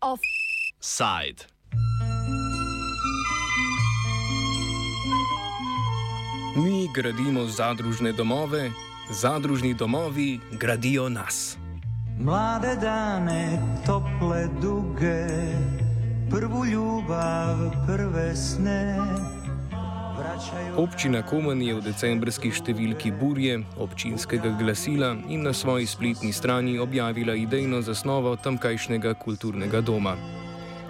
Offside. Mi gradimo zadružne domove, zadružni domovi gradijo nas. Mlade dane, tople duge, prvu ljubav, prve sne. Občina Komen je v decembrski številki Burje občinskega glasila in na svoji spletni strani objavila idejno zasnovo tamkajšnjega kulturnega doma.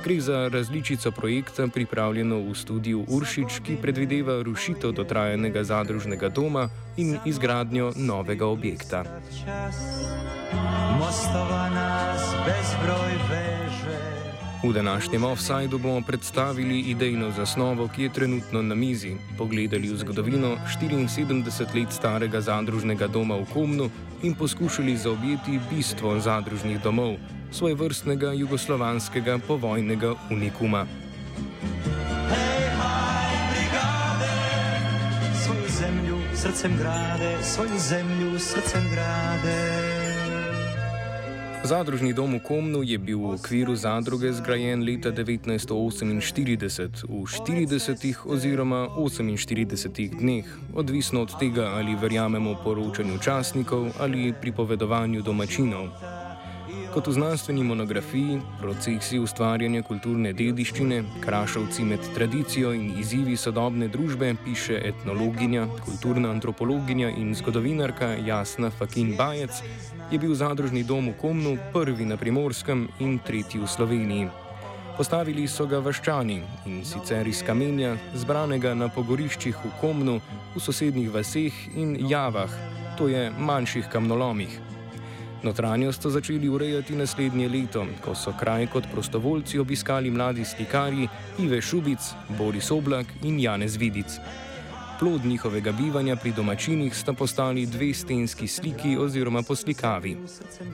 Gre za različico projekta, pripravljeno v studiu Uršič, ki predvideva rušitev dotrajanega zadružnega doma in izgradnjo novega objekta. V današnjem offsajdu bomo predstavili idejno zasnovo, ki je trenutno na mizi, pogledali v zgodovino 74 let starega zadružnega doma v Komnu in poskušali zaobjeti bistvo zadružnih domov svoj vrstnega jugoslovanskega povojnega unikuma. Srcem grade, svojo zemljo, srcem grade. Zadružni dom v Komnu je bil v okviru zadruge zgrajen leta 1948 v 40 oziroma 48 dneh, odvisno od tega, ali verjamemo poročanju časnikov ali pripovedovanju domačinov. Kot v znanstveni monografiji Procesi ustvarjanja kulturne dediščine, krašavci med tradicijo in izzivi sodobne družbe, piše etnologinja, kulturna antropologinja in zgodovinarka Jasna Fakin Bajec, je bil zadružni dom v Komnu prvi na primorskem in tretji v Sloveniji. Postavili so ga vaščani in sicer iz kamenja, zbranega na pogoriščih v Komnu, v sosednjih vaseh in javah, to je manjših kamnolomih. Notranjost so začeli urejati naslednje leto, ko so kraj kot prostovoljci obiskali mladi slikarji Ive Šubic, Boris Oblak in Janez Vidic. Plod njihovega bivanja pri domačinih sta postali dve stenski sliki oziroma poslikavi.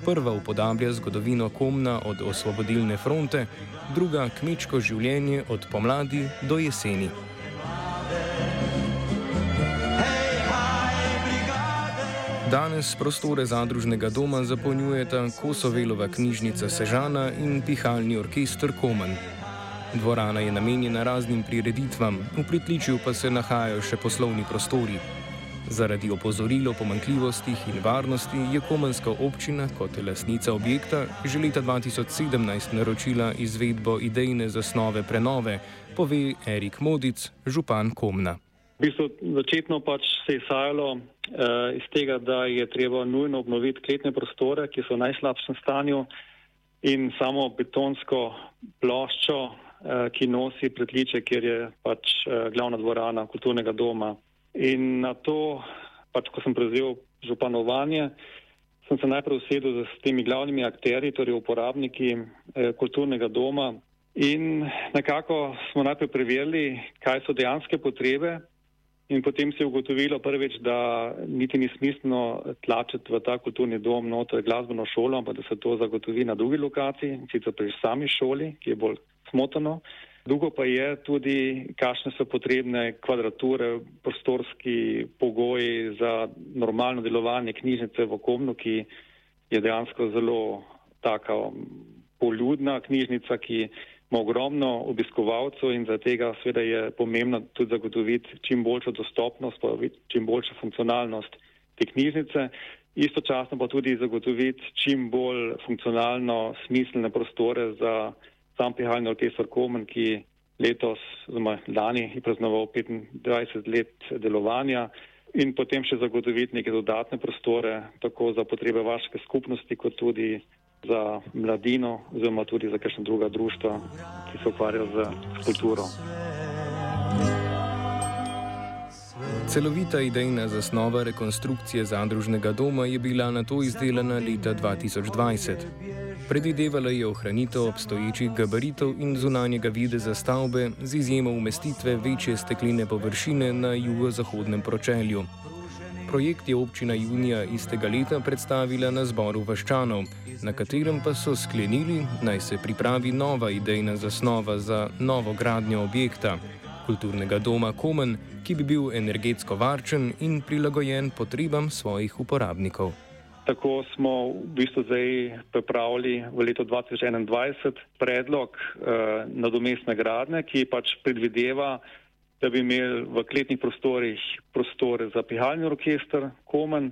Prva upodablja zgodovino Komna od osvobodilne fronte, druga kmečko življenje od pomladi do jeseni. Danes prostore zadružnega doma zapolnjujeta Kosovelova knjižnica Sežana in pihalni orkester Komen. Dvorana je namenjena raznim prireditvam, v pritličju pa se nahajajo še poslovni prostori. Zaradi opozoril o pomankljivostih in varnosti je komenska občina kot lasnica objekta že leta 2017 naročila izvedbo idejne zasnove prenove, pove Erik Modic, župan Komna. V bistvu začetno pač se je sajalo uh, iz tega, da je treba nujno obnoviti kletne prostore, ki so v najslabšem stanju in samo betonsko ploščo, ki nosi pretliče, kjer je pač uh, glavna dvorana kulturnega doma. In na to, pač ko sem prevzel županovanje, sem se najprej usedel z temi glavnimi akteri, torej uporabniki uh, kulturnega doma. In nekako smo najprej preverili, kaj so dejanske potrebe In potem se je ugotovilo prvič, da niti ni smiselno tlačiti v ta kulturni dom noter glasbeno šolo, ampak da se to zagotovi na drugi lokaciji, sicer pri sami šoli, ki je bolj smotrno. Drugo pa je tudi, kakšne so potrebne kvadrature, prostorski pogoji za normalno delovanje knjižnice v Komnu, ki je dejansko zelo taka poljudna knjižnica, ki ima ogromno obiskovalcev in za tega seveda je pomembno tudi zagotoviti čim boljšo dostopnost, pa čim boljšo funkcionalnost te knjižnice. Istočasno pa tudi zagotoviti čim bolj funkcionalno smiselne prostore za sam pihalni orkester Komen, ki letos, oziroma lani, je praznoval 25 let delovanja in potem še zagotoviti neke dodatne prostore, tako za potrebe vaške skupnosti, kot tudi za mladino, oziroma tudi za kakšne druga društva, ki se ukvarjajo z kulturo. Celovita idejna zasnova rekonstrukcije zadružnega doma je bila na to izdelana leta 2020. Predvidevala je ohranitev obstoječih gabaritov in zunanjega videza stavbe z izjemo umestitve večje steklene površine na jugozahodnem pročelju. Projekt je občina junija istega leta predstavila na zboru Vaščanov, na katerem pa so sklenili, naj se pripravi nova idejna zasnova za novo gradnjo objekta, kulturnega doma Komen, ki bi bil energetsko varčen in prilagojen potrebam svojih uporabnikov. Tako smo v bistvu zdaj pripravili v letu 2021 predlog eh, nadomestne gradne, ki pač predvideva, da bi imeli v kletnih prostorih prostore za pihalni orkester Komen,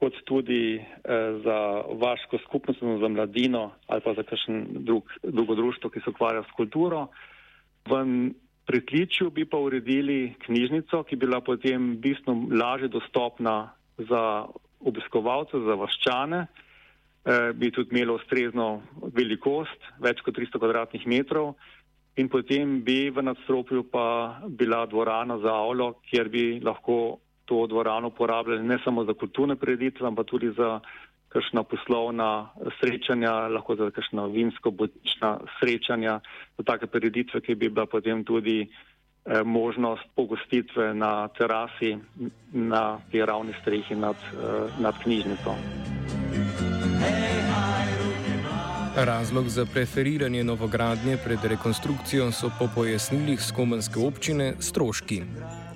kot tudi eh, za vaško skupnost, za mladino ali pa za kakšen drug, drugo društvo, ki se ukvarja s kulturo. V pritličju bi pa uredili knjižnico, ki bi bila potem bistveno lažje dostopna za obiskovalce, za vaščane, eh, bi tudi imelo ustrezno velikost, več kot 300 kvadratnih metrov in potem bi v nadstropju pa bila dvorana za avlo, kjer bi lahko to dvorano uporabljali ne samo za kulturne preditve, ampak tudi za kakšna poslovna srečanja, lahko za kakšna vinsko-botična srečanja, za take preditve, ki bi bila potem tudi Eh, možnost pogostitve na terasi na tej ravni strehi nad, eh, nad knjižnico. Razlog za preferiranje novogradnje pred rekonstrukcijo so po pojasnilih skomanske občine stroški.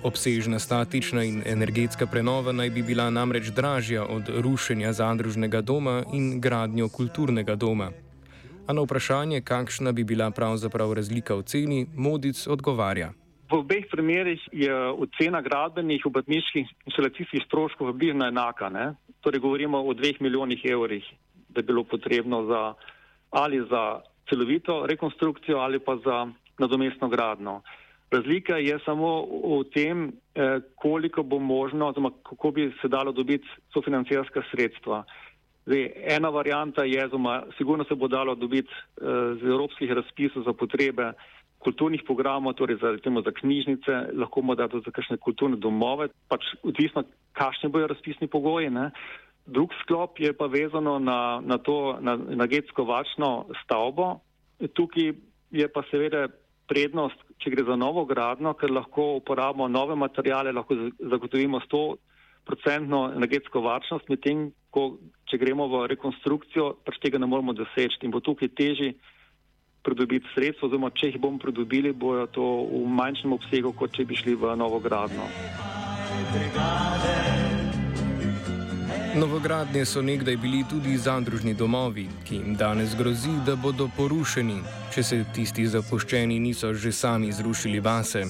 Obsežna statična in energetska prenova naj bi bila namreč dražja od rušenja zadružnega doma in gradnjo kulturnega doma. A na vprašanje, kakšna bi bila pravzaprav razlika v ceni, Modic odgovarja. V obeh primerih je ocena gradbenih obrtniških instalacijskih stroškov bližno enaka. Ne? Torej govorimo o dveh milijonih evrih, da je bilo potrebno za, ali za celovito rekonstrukcijo ali pa za nadomestno gradno. Razlika je samo v tem, eh, koliko bo možno, oziroma kako bi se dalo dobiti sofinancijarska sredstva. Zdaj, ena varijanta je, oziroma sigurno se bo dalo dobiti eh, z evropskih razpisov za potrebe kulturnih programov, torej za, temo, za knjižnice, lahko morda tudi za kakšne kulturne domove, pač odvisno, kakšni bojo razpisni pogoji. Ne. Drug sklop je pa vezano na, na to, na, na getsko vačno stavbo. Tukaj je pa seveda prednost, če gre za novo gradno, ker lahko uporabimo nove materijale, lahko zagotovimo 100% energetsko varčnost, medtem ko če gremo v rekonstrukcijo, pač tega ne moremo doseči in bo tukaj teži pridobiti sredstvo, oziroma če jih bomo pridobili, bojo to v manjšem obsegu, kot če bi šli v novogradno. Novogradnje so nekdaj bili tudi zadružni domovi, ki jim danes grozi, da bodo porušeni, če se tisti zapuščeni niso že sami zrušili vase.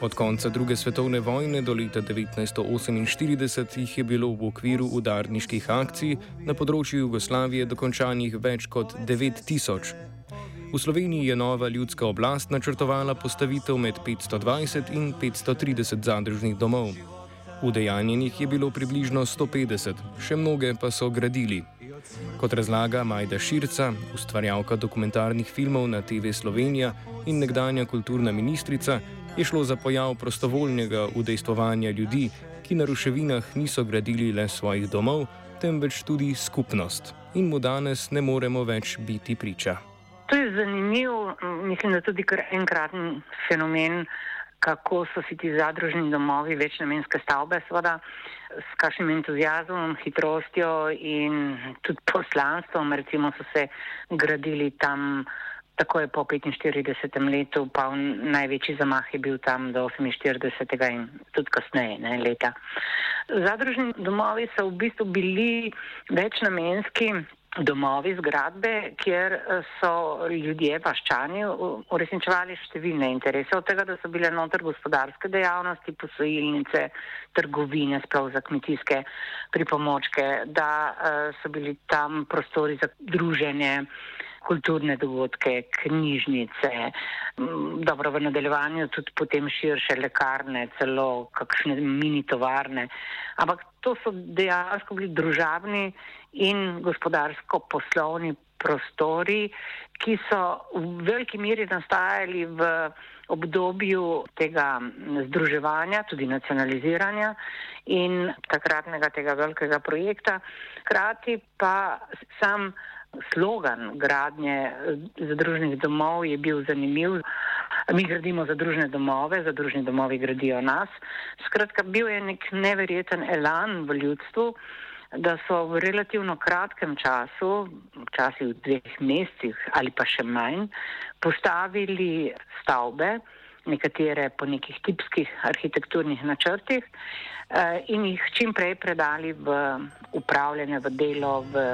Od konca druge svetovne vojne do leta 1948 jih je bilo v okviru udarniških akcij na področju Jugoslavije dokončanih več kot 9000. V Sloveniji je nova ljudska oblast načrtovala postavitev med 520 in 530 zadružnih domov. Udejanjenih je bilo približno 150, še mnoge pa so gradili. Kot razlaga Majda Širca, ustvarjalka dokumentarnih filmov na TV Slovenija in nekdanja kulturna ministrica, je šlo za pojav prostovoljnega udejstvovanja ljudi, ki na ruševinah niso gradili le svojih domov, temveč tudi skupnost. In mu danes ne moremo več biti priča. To je zanimiv, mislim, da tudi kar enkraten fenomen, kako so si ti zadružni domovi večnamenske stavbe, seveda s kakšnim entuzijazmom, hitrostjo in tudi poslanstvom, recimo so se gradili tam takoj po 45. letu, pa največji zamah je bil tam do 48. in tudi kasneje ne, leta. Zadružni domovi so v bistvu bili večnamenski domovi, zgradbe, kjer eh, so ljudje, vaščani, uresničevali številne interese. Od tega, da so bile noter gospodarske dejavnosti, posojilnice, trgovine, sploh za kmetijske pripomočke, da uh, so bili tam prostori za druženje, kulturne dogodke, knjižnice, dobro v nadaljevanju tudi potem širše lekarne, celo kakšne mini tovarne. Ampak to so dejansko bili družabni in gospodarsko-poslovni prostori, ki so v veliki meri nastajali v obdobju tega združevanja, tudi nacionaliziranja in takratnega tega velikega projekta. Hkrati pa sam slogan gradnje zadružnih domov je bil zanimiv. Mi gradimo zadružne domove, zadružni domovi gradijo nas. Skratka, bil je nek neverjeten elan v ljudstvu, da so v relativno kratkem času, včasih v dveh mesecih ali pa še manj, postavili stavbe nekatere po nekih tipskih arhitekturnih načrtih uh, in jih čim prej predali v upravljanje, v delo, v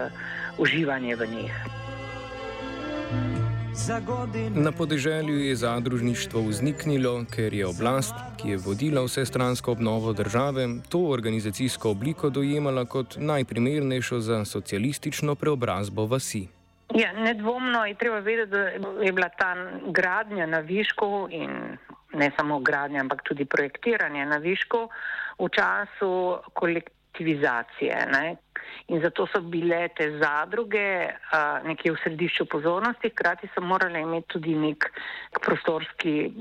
uživanje v njih. Na podeželju je zadružništvo vzniknilo, ker je oblast, ki je vodila vse stransko obnovo države, to organizacijsko obliko dojemala kot najprimernejšo za socialistično preobrazbo vasi. Ja, nedvomno je treba vedeti, da je bila ta gradnja na višku in ne samo gradnja, ampak tudi projektiranje na višku v času kolektivizacije. Ne? In zato so bile te zadruge uh, nekje v središču pozornosti, hkrati so morale imeti tudi nek prostorski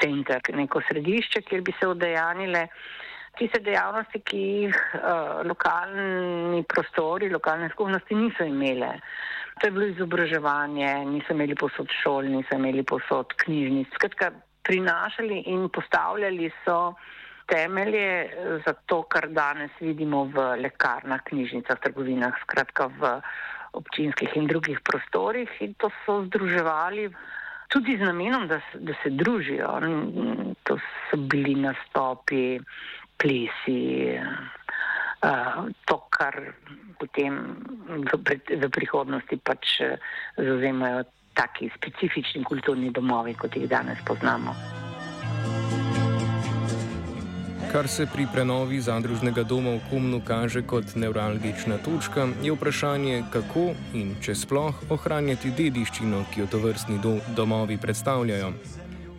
center, neko središče, kjer bi se odejanile tiste dejavnosti, ki jih uh, lokalni prostori, lokalne skupnosti niso imele. To je bilo izobraževanje, niso imeli posod šol, niso imeli posod knjižnic. Skratka, prinašali in postavljali so temelje za to, kar danes vidimo v lekarnah, knjižnicah, trgovinah, skratka v občinskih in drugih prostorih in to so združevali tudi z namenom, da, da se družijo. To so bili nastopi, plesi, to, kar potem v, prihodnosti pač zauzemajo taki specifični kulturni domovi, kot jih danes poznamo. Kar se pri prenovi zadružnega doma v Komnu kaže kot nevralgična točka, je vprašanje, kako in če sploh ohranjati dediščino, ki jo to vrstni do domovi predstavljajo.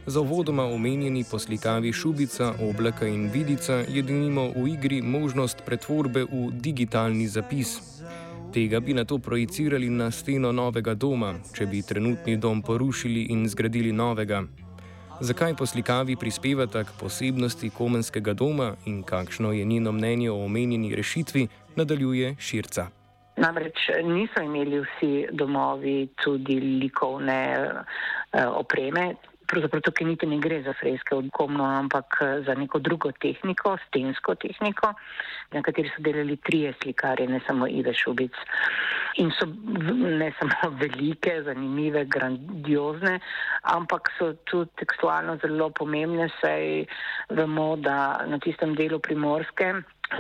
Za uvodoma omenjeni poslikavi Šubica, Oblaka in Vidica je denimo v igri možnost pretvorbe v digitalni zapis. Tega bi na to projicirali na steno novega doma, če bi trenutni dom porušili in zgradili novega. Zakaj poslikavi prispevata k posebnosti komenskega doma in kakšno je njeno mnenje o omenjeni rešitvi, nadaljuje Širca. Namreč niso imeli vsi domovi tudi likovne uh, opreme, pravzaprav tukaj niti ne gre za freske odkomno, ampak eh, za neko drugo tehniko, stensko tehniko, na kateri so delali trije slikarje, ne samo Ive Šubic. In so ne samo velike, zanimive, grandiozne, ampak so tudi tekstualno zelo pomembne, saj vemo, da na tistem delu primorske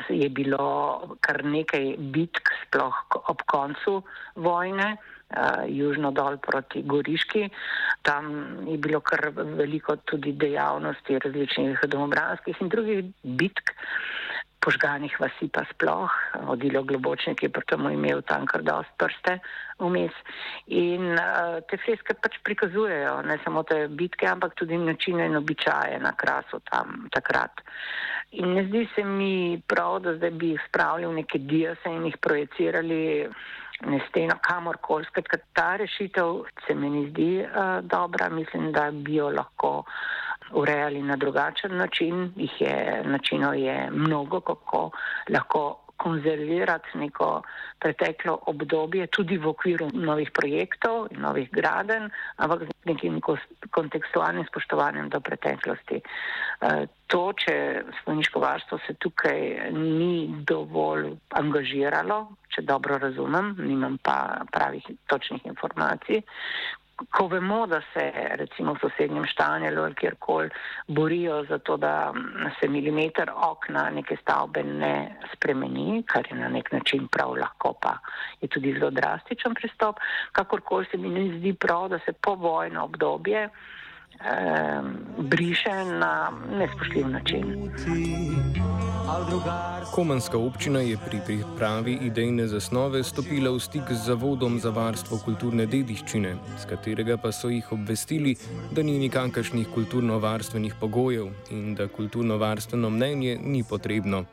je bilo kar nekaj bitk, sploh ob koncu vojne uh, južno dol proti Goriški. Tam je bilo kar veliko tudi dejavnosti različnih domobranskih in drugih bitk. Požganih vasi pa sploh, odilo globočnik je pri tem imel tam kar dost prste vmes. In uh, te freske pač prikazujejo ne samo te bitke, ampak tudi načine in običaje na krasu tam takrat. In ne zdi se mi prav, da zdaj bi jih spravili v neke diase in jih projecirali ne steno kamorkoli. Skratka, ta rešitev se mi ne zdi uh, dobra. Mislim, da bi jo lahko urejali na drugačen način. Ih je, načinov je mnogo, kako lahko konzervirati neko preteklo obdobje, tudi v okviru novih projektov, novih graden, ampak z nekim kontekstualnim spoštovanjem do preteklosti. Eh, to, če spolniško varstvo se tukaj ni dovolj angažiralo, če dobro razumem, nimam pa pravih točnih informacij, ko vemo, da se recimo v sosednjem štanjelu ali kjerkoli borijo za to, da se milimeter okna neke stavbe ne spremeni, kar je na nek način prav lahko, pa je tudi zelo drastičen pristop, kakorkoli se mi ne zdi prav, da se povojno obdobje eh, briše na nespoštljiv način. Komanska občina je pri pripravi idejne zasnove stopila v stik z Zavodom za varstvo kulturne dediščine, z katerega pa so jih obvestili, da ni nikakršnih kulturno-varstvenih pogojev in da kulturno-varstveno mnenje ni potrebno.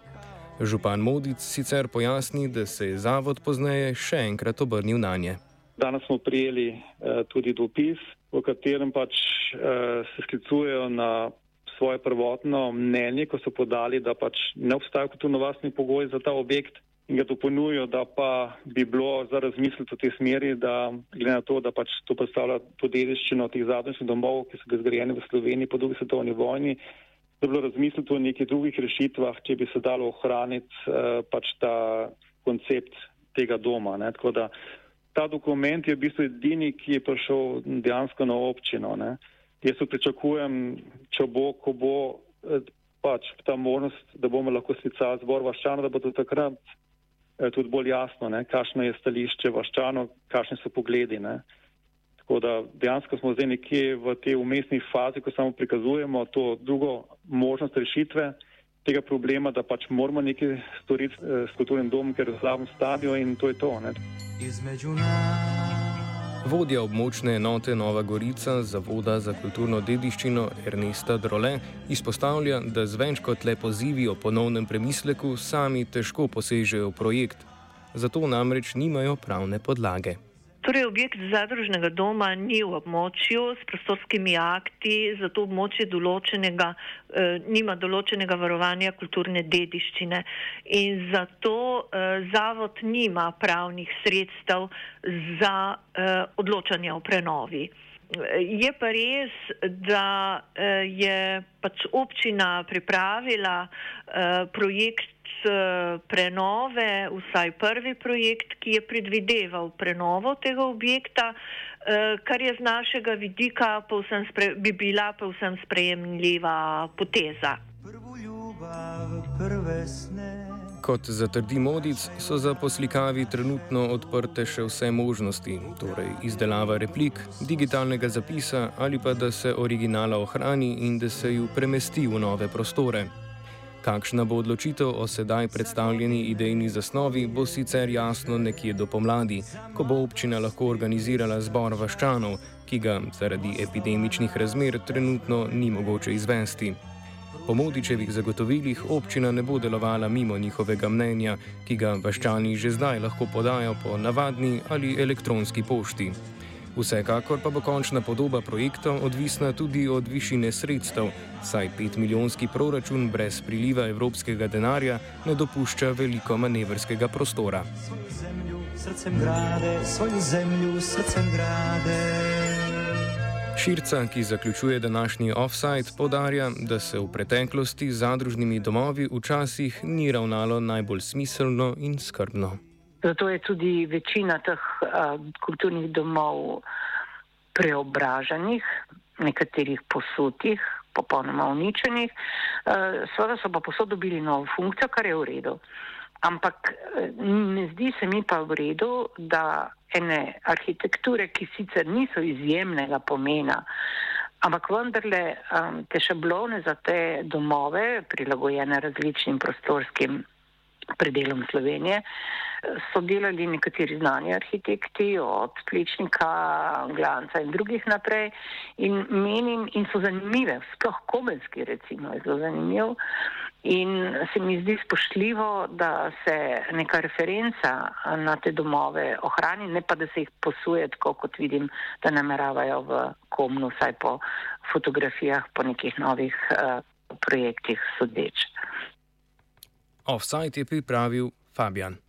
Župan Modic sicer pojasni, da se je zavod pozneje še enkrat obrnil na nje. Danes smo prijeli uh, tudi dopis, v katerem pač uh, se sklicujejo na svoje prvotno mnenje, ko so podali, da pač ne obstaja kulturno-vastni pogoj za ta objekt in ga dopolnjujo, da pa bi bilo za razmisliti v tej smeri, da glede na to, da pač to predstavlja to dediščino teh zadnjih domov, ki so ga zgrajeni v Sloveniji po drugi svetovni vojni, da bi bilo razmisliti o nekih drugih rešitvah, če bi se dalo ohraniti uh, pač ta koncept tega doma. Ne? Tako da ta dokument je v bistvu edini, ki je prišel dejansko na občino. Ne? Jaz pričakujem, če bo, ko bo eh, pač ta možnost, da bomo lahko sklicali zbor vaščanov, da bo do takrat eh, tudi bolj jasno, ne, kakšno je stališče vaščanov, kakšne so pogledi. Ne. Tako da dejansko smo zdaj nekje v tej umestni fazi, ko samo prikazujemo to drugo možnost rešitve tega problema, da pač moramo nekaj storiti eh, s kulturnim domom, ker v slabem stanju in to je to. Ne. Između nas. Vodja območne enote Nova Gorica Zavoda za kulturno dediščino Ernesta Drole izpostavlja, da z več kot le pozivi o ponovnem premisleku sami težko posežejo v projekt, zato namreč nimajo pravne podlage. Torej, objekt zadružnega doma ni v območju s prostorskimi akti, zato območje določenega, eh, nima določenega varovanja kulturne dediščine in zato eh, zavod nima pravnih sredstev za eh, odločanje o prenovi. Je pa res, da eh, je pač občina pripravila eh, projekt prenove, vsaj prvi projekt, ki je predvideval prenovo tega objekta, eh, kar je z našega vidika spre, bi bila povsem sprejemljiva poteza. Kot zatrdi Modic, so za poslikavi trenutno odprte še vse možnosti, torej izdelava replik, digitalnega zapisa ali pa da se originala ohrani in da se ju premesti v nove prostore. Kakšna bo odločitev o sedaj predstavljeni idejni zasnovi, bo sicer jasno nekje do pomladi, ko bo občina lahko organizirala zbor vaščanov, ki ga zaradi epidemičnih razmer trenutno ni mogoče izvesti. Po Modičevih zagotovilih občina ne bo delovala mimo njihovega mnenja, ki ga vaščani že zdaj lahko podajo po navadni ali elektronski pošti. Vsekakor pa bo končna podoba projekta odvisna tudi od višine sredstev, saj 5-milijonski proračun brez priliva evropskega denarja ne dopušča veliko manevrskega prostora. Širca, ki zaključuje današnji offside, podarja, da se v preteklosti z zadružnimi domovi včasih ni ravnalo najbolj smiselno in skrbno. Zato je tudi večina teh uh, kulturnih domov preobraženih, nekaterih posutih, popolnoma uničenih. Uh, Sveda so pa posod dobili novo funkcijo, kar je v redu. Ampak ne zdi se mi pa v redu, da ene arhitekture, ki sicer niso izjemnega pomena, ampak vendarle um, te šablone za te domove, prilagojene različnim prostorskim predelom Slovenije, so delali nekateri znani arhitekti, od Plečnika, Glanca in drugih naprej. In menim, in so zanimive, sploh komenski recimo je zelo zanimiv. In se mi zdi spoštljivo, da se neka referenca na te domove ohrani, ne pa da se jih posuje, tako kot vidim, da nameravajo v komnu, vsaj po fotografijah, po nekih novih uh, projektih sodeč. Offside je pripravil Fabian.